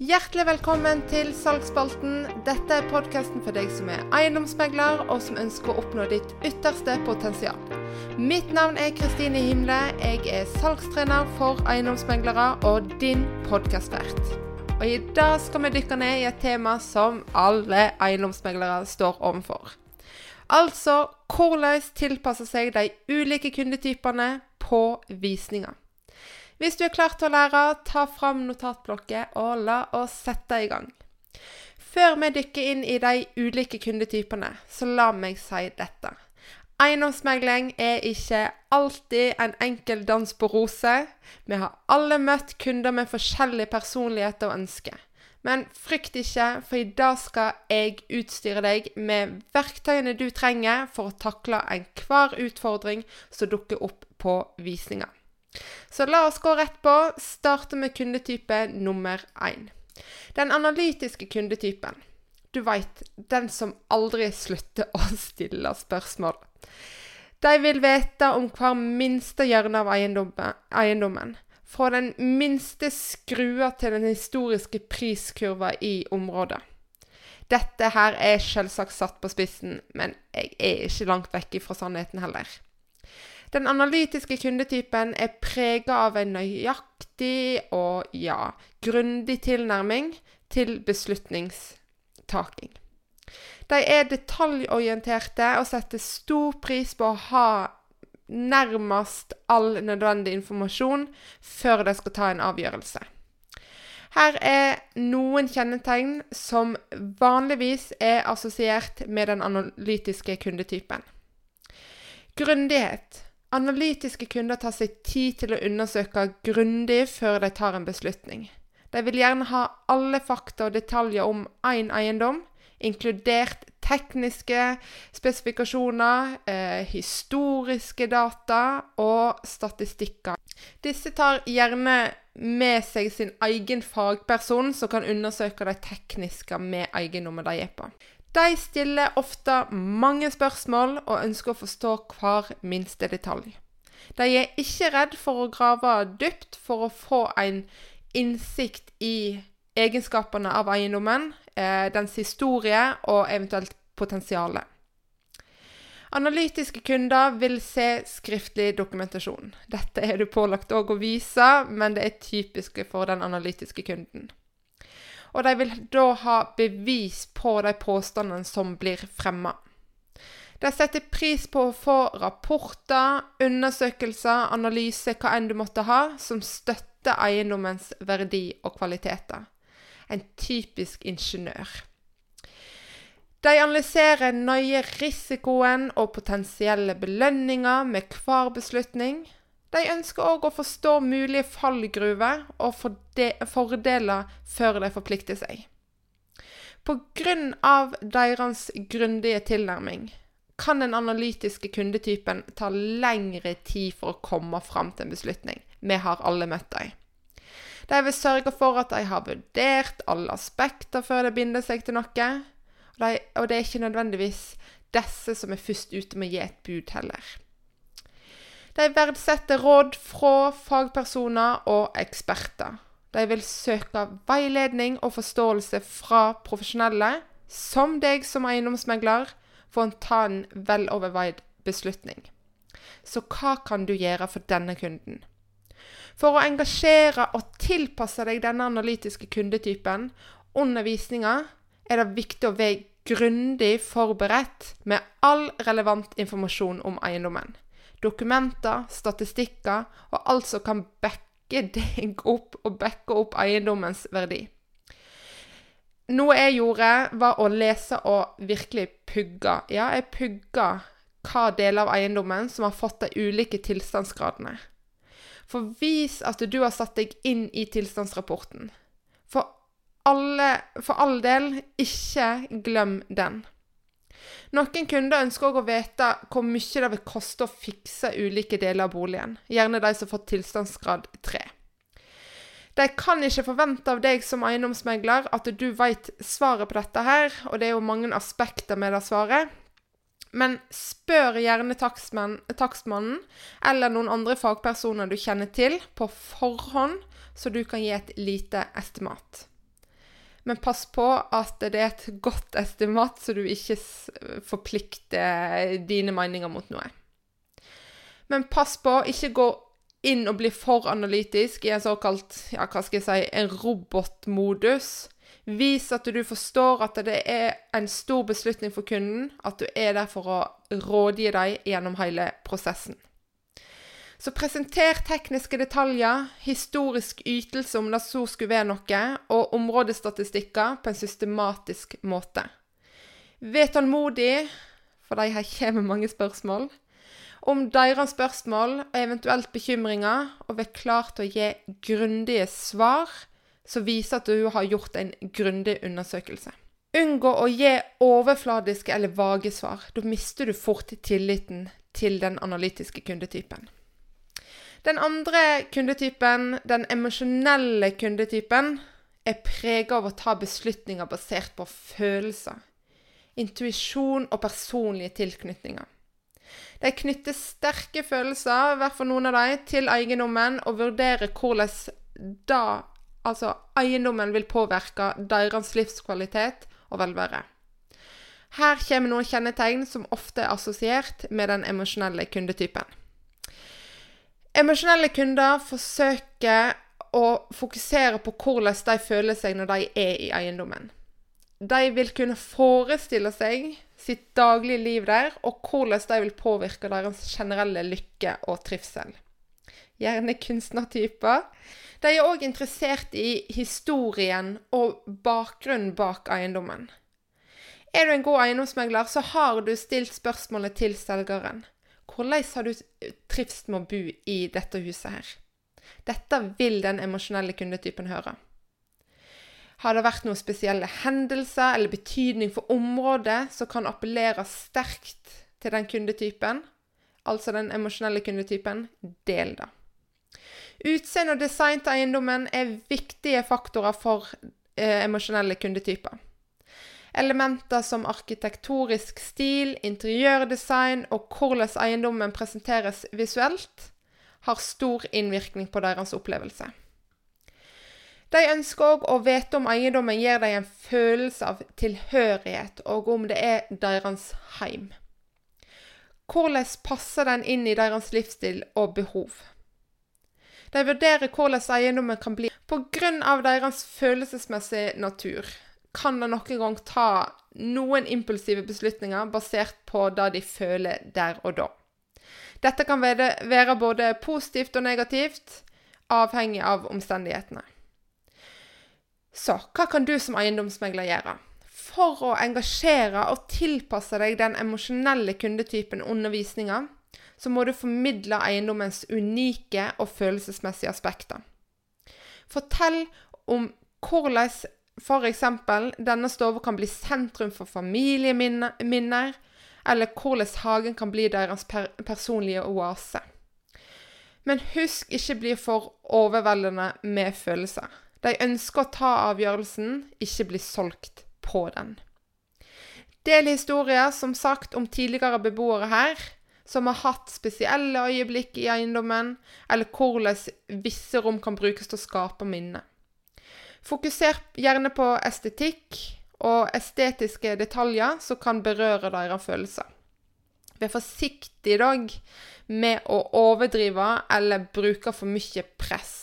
Hjertelig velkommen til Salgsspalten. Dette er podkasten for deg som er eiendomsmegler, og som ønsker å oppnå ditt ytterste potensial. Mitt navn er Kristine Himle. Jeg er salgstrener for eiendomsmeglere og din podkastvert. Og i dag skal vi dykke ned i et tema som alle eiendomsmeglere står overfor. Altså hvordan tilpasse seg de ulike kundetypene på visninger. Hvis du er klar til å lære, ta fram notatblokket og la oss sette i gang. Før vi dykker inn i de ulike kundetypene, så la meg si dette. Eiendomsmegling er ikke alltid en enkel dans på roser. Vi har alle møtt kunder med forskjellig personlighet og ønsker. Men frykt ikke, for i dag skal jeg utstyre deg med verktøyene du trenger for å takle enhver utfordring som dukker opp på visninga. Så la oss gå rett på. Starte med kundetype nummer én. Den analytiske kundetypen. Du veit, den som aldri slutter å stille spørsmål. De vil vite om hver minste hjørne av eiendommen. Fra den minste skrua til den historiske priskurva i området. Dette her er selvsagt satt på spissen, men jeg er ikke langt vekk fra sannheten heller. Den analytiske kundetypen er prega av en nøyaktig og ja, grundig tilnærming til beslutningstaking. De er detaljorienterte og setter stor pris på å ha nærmest all nødvendig informasjon før de skal ta en avgjørelse. Her er noen kjennetegn som vanligvis er assosiert med den analytiske kundetypen. Grundighet. Analytiske kunder tar seg tid til å undersøke grundig før de tar en beslutning. De vil gjerne ha alle fakta og detaljer om én eiendom, inkludert tekniske spesifikasjoner, eh, historiske data og statistikker. Disse tar gjerne med seg sin egen fagperson som kan undersøke de tekniske med eiendommen de er på. De stiller ofte mange spørsmål og ønsker å forstå hver minste detalj. De er ikke redd for å grave dypt for å få en innsikt i egenskapene av eiendommen, eh, dens historie og eventuelt potensialet. Analytiske kunder vil se skriftlig dokumentasjon. Dette er du pålagt òg å vise, men det er typisk for den analytiske kunden og de vil da ha bevis på de påstandene som blir fremma. De setter pris på å få rapporter, undersøkelser, analyser, hva enn du måtte ha, som støtter eiendommens verdi og kvaliteter. En typisk ingeniør. De analyserer nøye risikoen og potensielle belønninger med hver beslutning, de ønsker òg å forstå mulige fallgruver og fordeler før de forplikter seg. Pga. deres grundige tilnærming kan den analytiske kundetypen ta lengre tid for å komme fram til en beslutning. Vi har alle møtt dem. De vil sørge for at de har vurdert alle aspekter før de binder seg til noe. Og det er ikke nødvendigvis disse som er først ute med å gi et bud, heller. De verdsetter råd fra fagpersoner og eksperter. De vil søke veiledning og forståelse fra profesjonelle, som deg som eiendomsmegler, for å ta en veloverveid beslutning. Så hva kan du gjøre for denne kunden? For å engasjere og tilpasse deg denne analytiske kundetypen under visninga er det viktig å være grundig forberedt med all relevant informasjon om eiendommen dokumenter, statistikker og alt som kan backe deg opp og backe opp eiendommens verdi. Noe jeg gjorde, var å lese og virkelig pugge. Ja, jeg pugga hva deler av eiendommen som har fått de ulike tilstandsgradene. For vis at du har satt deg inn i tilstandsrapporten. For, alle, for all del, ikke glem den. Noen kunder ønsker òg å vite hvor mye det vil koste å fikse ulike deler av boligen, gjerne de som har fått tilstandsgrad 3. De kan ikke forvente av deg som eiendomsmegler at du vet svaret på dette her, og det er jo mange aspekter med det svaret. Men spør gjerne takstmannen eller noen andre fagpersoner du kjenner til, på forhånd, så du kan gi et lite estimat. Men pass på at det er et godt estimat, så du ikke forplikter dine meninger mot noe. Men pass på, ikke gå inn og bli for analytisk i en såkalt ja, hva skal jeg si, en robotmodus. Vis at du forstår at det er en stor beslutning for kunden, at du er der for å rådgi dem gjennom hele prosessen. Så presenter tekniske detaljer, historisk ytelse om det så skulle være noe, og områdestatistikker på en systematisk måte. Vær tålmodig, for de her kommer mange spørsmål, om deres spørsmål og eventuelt bekymringer, og vær klar til å gi grundige svar som viser at du har gjort en grundig undersøkelse. Unngå å gi overfladiske eller vage svar. Da mister du fort tilliten til den analytiske kundetypen. Den andre kundetypen, den emosjonelle kundetypen, er prega av å ta beslutninger basert på følelser, intuisjon og personlige tilknytninger. De knytter sterke følelser, i hvert fall noen av dem, til eiendommen og vurderer hvordan da, altså eiendommen vil påvirke deres livskvalitet og velvære. Her kommer noen kjennetegn som ofte er assosiert med den emosjonelle kundetypen. Emosjonelle kunder forsøker å fokusere på hvordan de føler seg når de er i eiendommen. De vil kunne forestille seg sitt daglige liv der, og hvordan de vil påvirke deres generelle lykke og trivsel. Gjerne kunstnertyper. De er òg interessert i historien og bakgrunnen bak eiendommen. Er du en god eiendomsmegler, så har du stilt spørsmålet til selgeren. Hvordan har du trivst med å bo i dette huset her? Dette vil den emosjonelle kundetypen høre. Har det vært noen spesielle hendelser eller betydning for området som kan appellere sterkt til den kundetypen, altså den emosjonelle kundetypen, del det. Utseende og design til eiendommen er viktige faktorer for eh, emosjonelle kundetyper. Elementer som arkitektorisk stil, interiørdesign og hvordan eiendommen presenteres visuelt, har stor innvirkning på deres opplevelse. De ønsker òg å vite om eiendommen gir dem en følelse av tilhørighet, og om det er deres heim. Hvordan passer den inn i deres livsstil og behov? De vurderer hvordan eiendommen kan bli pga. deres følelsesmessige natur kan det noen gang ta noen impulsive beslutninger basert på det de føler der og da. Dette kan være både positivt og negativt, avhengig av omstendighetene. Så hva kan du som eiendomsmegler gjøre? For å engasjere og tilpasse deg den emosjonelle kundetypen undervisninga, så må du formidle eiendommens unike og følelsesmessige aspekter. Fortell om hvordan F.eks. denne stua kan bli sentrum for familieminner, eller hvordan hagen kan bli deres per personlige oase. Men husk ikke bli for overveldende med følelser. De ønsker å ta avgjørelsen, ikke bli solgt på den. Del historier, som sagt, om tidligere beboere her, som har hatt spesielle øyeblikk i eiendommen, eller hvordan visse rom kan brukes til å skape minner. Fokuser gjerne på estetikk og estetiske detaljer som kan berøre deres følelser. Vær forsiktig dog med å overdrive eller bruke for mye press.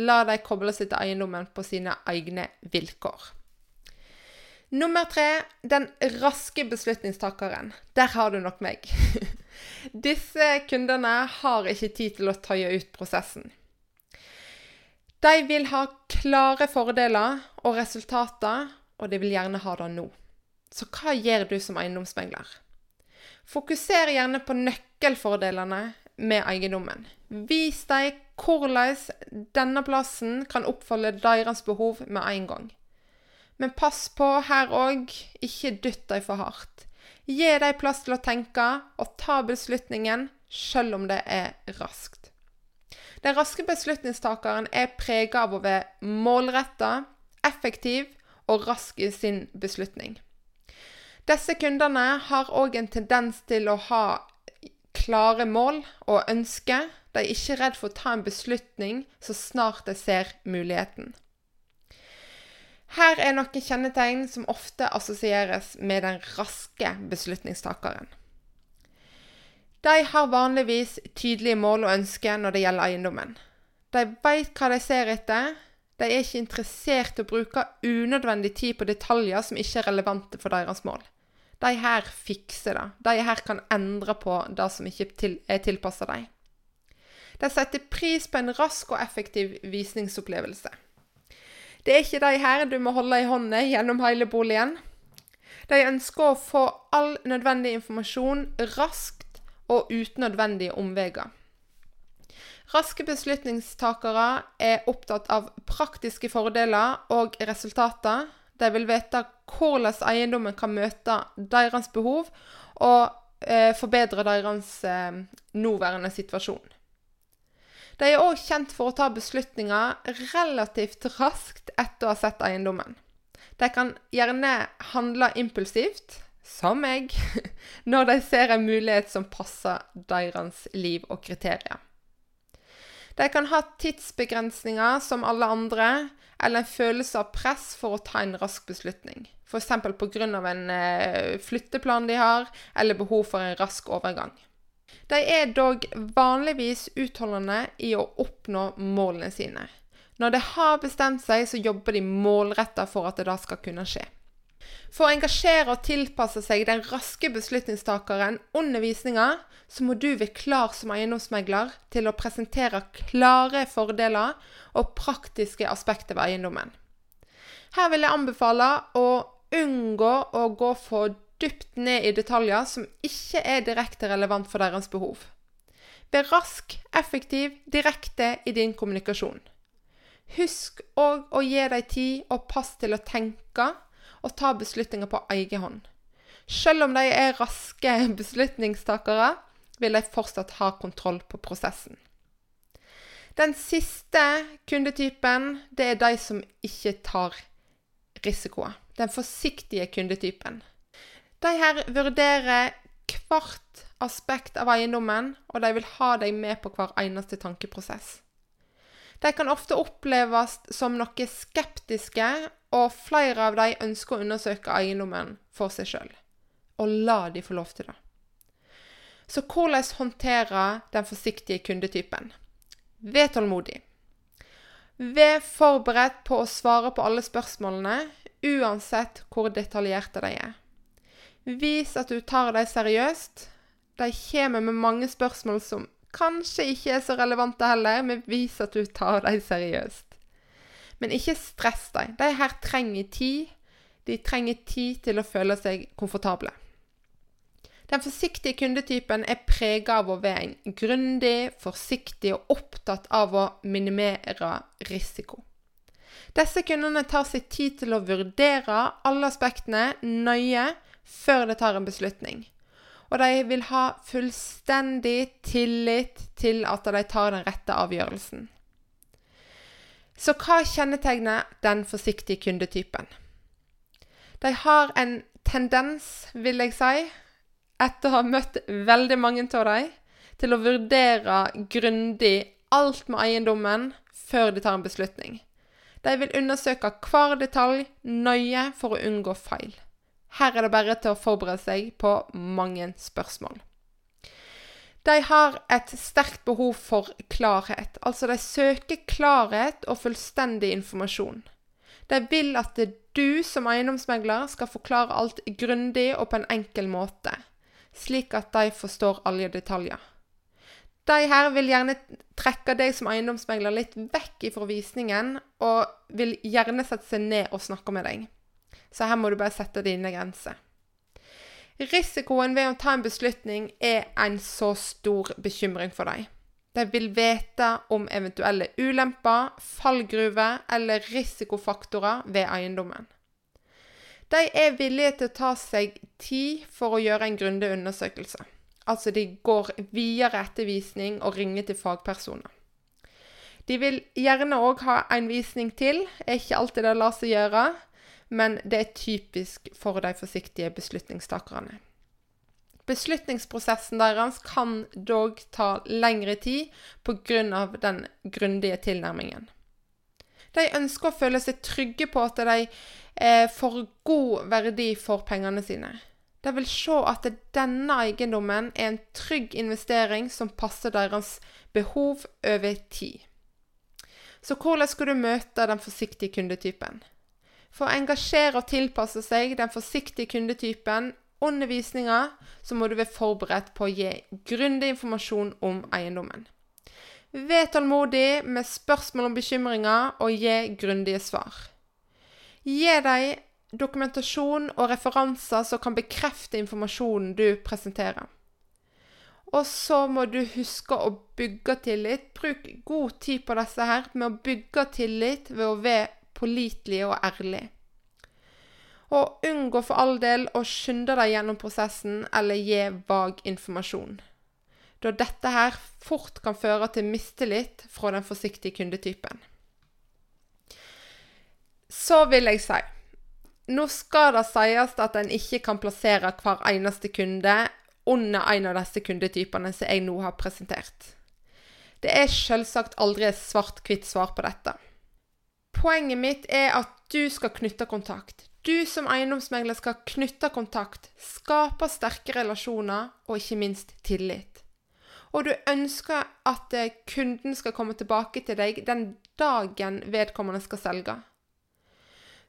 La dem koble seg til eiendommen på sine egne vilkår. Nummer tre den raske beslutningstakeren. Der har du nok meg. Disse kundene har ikke tid til å tøye ut prosessen. De vil ha klare fordeler og resultater, og de vil gjerne ha det nå. Så hva gjør du som eiendomsmegler? Fokuser gjerne på nøkkelfordelene med eiendommen. Vis dem hvordan denne plassen kan oppfylle deres behov med en gang. Men pass på her òg, ikke dytt dem for hardt. Gi dem plass til å tenke og ta beslutningen, selv om det er raskt. Den raske beslutningstakeren er prega av å være målretta, effektiv og rask i sin beslutning. Disse kundene har òg en tendens til å ha klare mål og ønsker. De er ikke redd for å ta en beslutning så snart de ser muligheten. Her er noen kjennetegn som ofte assosieres med den raske beslutningstakeren. De har vanligvis tydelige mål og ønsker når det gjelder eiendommen. De vet hva de ser etter. De er ikke interessert i å bruke unødvendig tid på detaljer som ikke er relevante for deres mål. De her fikser det. De her kan endre på det som ikke er tilpassa dem. De setter pris på en rask og effektiv visningsopplevelse. Det er ikke de her du må holde i hånda gjennom hele boligen. De ønsker å få all nødvendig informasjon raskt og uten nødvendige omveier. Raske beslutningstakere er opptatt av praktiske fordeler og resultater. De vil vite hvordan eiendommen kan møte deres behov og eh, forbedre deres eh, nåværende situasjon. De er òg kjent for å ta beslutninger relativt raskt etter å ha sett eiendommen. De kan gjerne handle impulsivt, som meg, når de ser en mulighet som passer deres liv og kriterier. De kan ha tidsbegrensninger som alle andre, eller en følelse av press for å ta en rask beslutning. F.eks. pga. en eh, flytteplan de har, eller behov for en rask overgang. De er dog vanligvis utholdende i å oppnå målene sine. Når de har bestemt seg, så jobber de målretta for at det da skal kunne skje. For å engasjere og tilpasse seg den raske beslutningstakeren under visninga, så må du være klar som eiendomsmegler til å presentere klare fordeler og praktiske aspekter ved eiendommen. Her vil jeg anbefale å unngå å gå for dypt ned i detaljer som ikke er direkte relevant for deres behov. Vær rask, effektiv, direkte i din kommunikasjon. Husk òg å gi deg tid og pass til å tenke og ta beslutninger på egen hånd. Selv om de er raske beslutningstakere, vil de fortsatt ha kontroll på prosessen. Den siste kundetypen, det er de som ikke tar risikoer. Den forsiktige kundetypen. De her vurderer hvert aspekt av eiendommen, og de vil ha deg med på hver eneste tankeprosess. De kan ofte oppleves som noe skeptiske, og flere av dem ønsker å undersøke eiendommen for seg sjøl. Og la de få lov til det. Så hvordan håndtere den forsiktige kundetypen? Vær tålmodig. Vær forberedt på å svare på alle spørsmålene, uansett hvor detaljerte de er. Vis at du tar dem seriøst. De kommer med mange spørsmål som kanskje ikke er så relevante heller, men vis at du tar dem seriøst. Men ikke stress dem. De her trenger tid. De trenger tid til å føle seg komfortable. Den forsiktige kundetypen er prega av å være en grundig, forsiktig og opptatt av å minimere risiko. Disse kundene tar seg tid til å vurdere alle aspektene nøye før de tar en beslutning. Og de vil ha fullstendig tillit til at de tar den rette avgjørelsen. Så hva kjennetegner den forsiktige kundetypen? De har en tendens, vil jeg si, etter å ha møtt veldig mange av dem, til å vurdere grundig alt med eiendommen før de tar en beslutning. De vil undersøke hver detalj nøye for å unngå feil. Her er det bare til å forberede seg på mange spørsmål. De har et sterkt behov for klarhet. Altså, de søker klarhet og fullstendig informasjon. De vil at du som eiendomsmegler skal forklare alt grundig og på en enkel måte, slik at de forstår alle detaljer. De her vil gjerne trekke deg som eiendomsmegler litt vekk ifra visningen, og vil gjerne sette seg ned og snakke med deg. Så her må du bare sette dine grenser. Risikoen ved å ta en beslutning er en så stor bekymring for deg. De vil vite om eventuelle ulemper, fallgruver eller risikofaktorer ved eiendommen. De er villige til å ta seg tid for å gjøre en grundig undersøkelse. Altså de går videre etter visning og ringer til fagpersoner. De vil gjerne òg ha en visning til, er ikke alltid det lar seg gjøre, men det er typisk for de forsiktige beslutningstakerne. Beslutningsprosessen deres kan dog ta lengre tid pga. den grundige tilnærmingen. De ønsker å føle seg trygge på at de eh, får god verdi for pengene sine. De vil se at denne eiendommen er en trygg investering som passer deres behov over tid. Så hvordan skal du møte den forsiktige kundetypen? For å engasjere og tilpasse seg den forsiktige kundetypen undervisninga, så må du være forberedt på å gi grundig informasjon om eiendommen. Vær tålmodig med spørsmål om bekymringer, og gi grundige svar. Gi dem dokumentasjon og referanser som kan bekrefte informasjonen du presenterer. Og så må du huske å bygge tillit. Bruk god tid på disse her med å bygge tillit ved å være pålitelig og ærlig. Og unngå for all del å skynde deg gjennom prosessen eller gi vag informasjon. Da dette her fort kan føre til mistillit fra den forsiktige kundetypen. Så vil jeg si nå skal det sies at en ikke kan plassere hver eneste kunde under en av disse kundetypene som jeg nå har presentert. Det er selvsagt aldri et svart-hvitt svar på dette. Poenget mitt er at du skal knytte kontakt. Du som eiendomsmegler skal knytte kontakt, skape sterke relasjoner og ikke minst tillit. Og du ønsker at kunden skal komme tilbake til deg den dagen vedkommende skal selge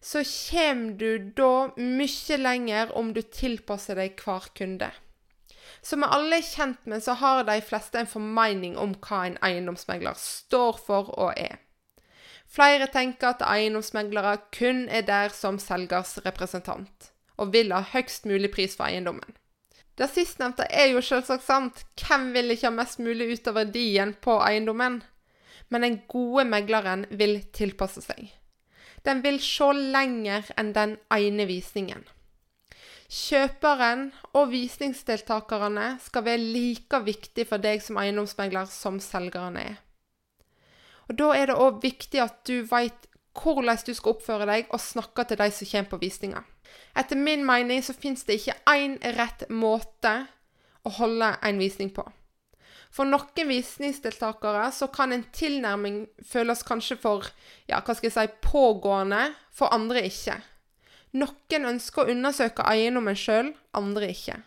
så kommer du da mye lenger om du tilpasser deg hver kunde. Som vi alle er kjent med, så har de fleste en formening om hva en eiendomsmegler står for og er. Flere tenker at eiendomsmeglere kun er der som selgers representant, og vil ha høyest mulig pris for eiendommen. Det sistnevnte er jo selvsagt sant. Hvem vil ikke ha mest mulig ut av verdien på eiendommen? Men den gode megleren vil tilpasse seg. Den vil se lenger enn den ene visningen. Kjøperen og visningsdeltakerne skal være like viktig for deg som eiendomsmegler som selgerne er. Og Da er det òg viktig at du veit hvordan du skal oppføre deg og snakke til de som kommer på visninga. Etter min mening så fins det ikke én rett måte å holde en visning på. For noen visningsdeltakere så kan en tilnærming føles kanskje for ja, hva skal jeg si, pågående, for andre ikke. Noen ønsker å undersøke eiendommen sjøl, andre ikke.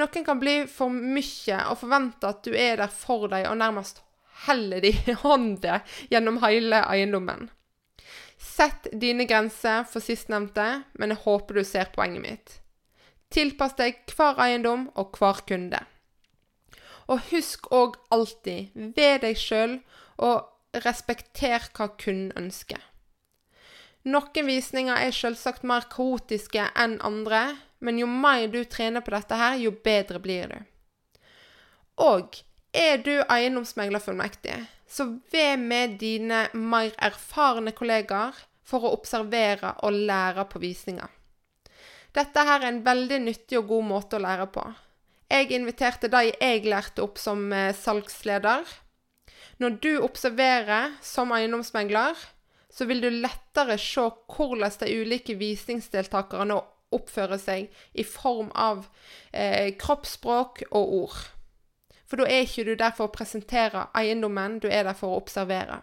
Noen kan bli for mye og forvente at du er der for dem og nærmest heller de hånda gjennom hele eiendommen. Sett dine grenser for sistnevnte, men jeg håper du ser poenget mitt. Tilpass deg hver eiendom og hver kunde. Og husk òg alltid, ved deg sjøl, og respekter hva kunden ønsker. Noen visninger er selvsagt mer kaotiske enn andre, men jo mer du trener på dette her, jo bedre blir du. Og er du eiendomsmeglerfullmektig, så vær med dine mer erfarne kollegaer for å observere og lære på visninger. Dette her er en veldig nyttig og god måte å lære på. Jeg inviterte de jeg lærte opp som eh, salgsleder. Når du observerer som eiendomsmegler, så vil du lettere se hvordan de ulike visningsdeltakerne oppfører seg i form av eh, kroppsspråk og ord. For da er ikke du der for å presentere eiendommen, du er der for å observere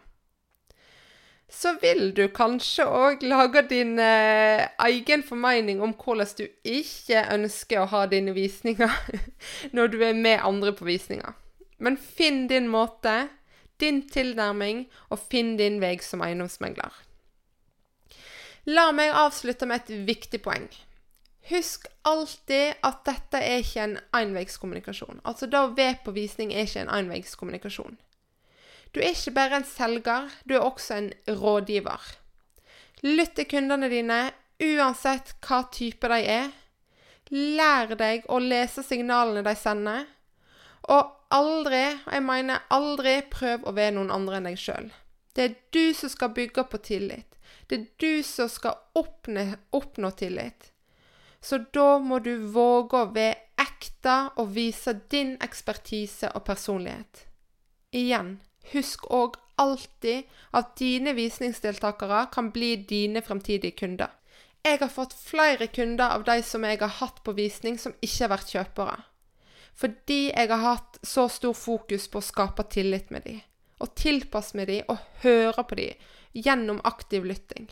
så vil du kanskje òg lage din eh, egen formening om hvordan du ikke ønsker å ha dine visninger når du er med andre på visninger. Men finn din måte, din tilnærming, og finn din vei som eiendomsmegler. La meg avslutte med et viktig poeng. Husk alltid at dette er ikke en enveiskommunikasjon. Altså det å være på visning er ikke en enveiskommunikasjon. Du er ikke bare en selger, du er også en rådgiver. Lytt til kundene dine uansett hva type de er. Lær deg å lese signalene de sender. Og aldri, jeg mener aldri, prøv å være noen andre enn deg sjøl. Det er du som skal bygge på tillit. Det er du som skal oppnå, oppnå tillit. Så da må du våge å være ekte og vise din ekspertise og personlighet. Igjen Husk òg alltid at dine visningsdeltakere kan bli dine fremtidige kunder. Jeg har fått flere kunder av de som jeg har hatt på visning, som ikke har vært kjøpere. Fordi jeg har hatt så stor fokus på å skape tillit med dem. og tilpasse med de og høre på de gjennom aktiv lytting.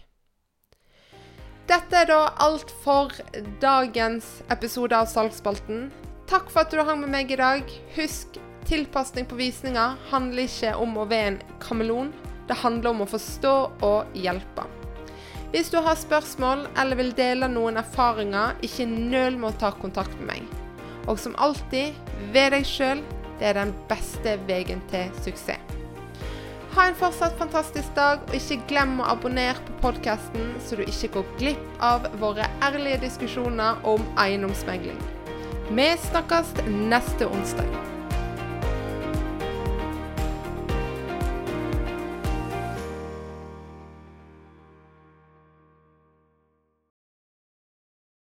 Dette er da alt for dagens episode av Salgsspalten. Takk for at du hang med meg i dag. Husk, tilpasning på visninger handler ikke om å være en kameleon. Det handler om å forstå og hjelpe. Hvis du har spørsmål eller vil dele noen erfaringer, ikke nøl med å ta kontakt med meg. Og som alltid, ved deg sjøl. Det er den beste veien til suksess. Ha en fortsatt fantastisk dag, og ikke glem å abonnere på podkasten, så du ikke går glipp av våre ærlige diskusjoner om eiendomsmegling. Vi snakkes neste onsdag.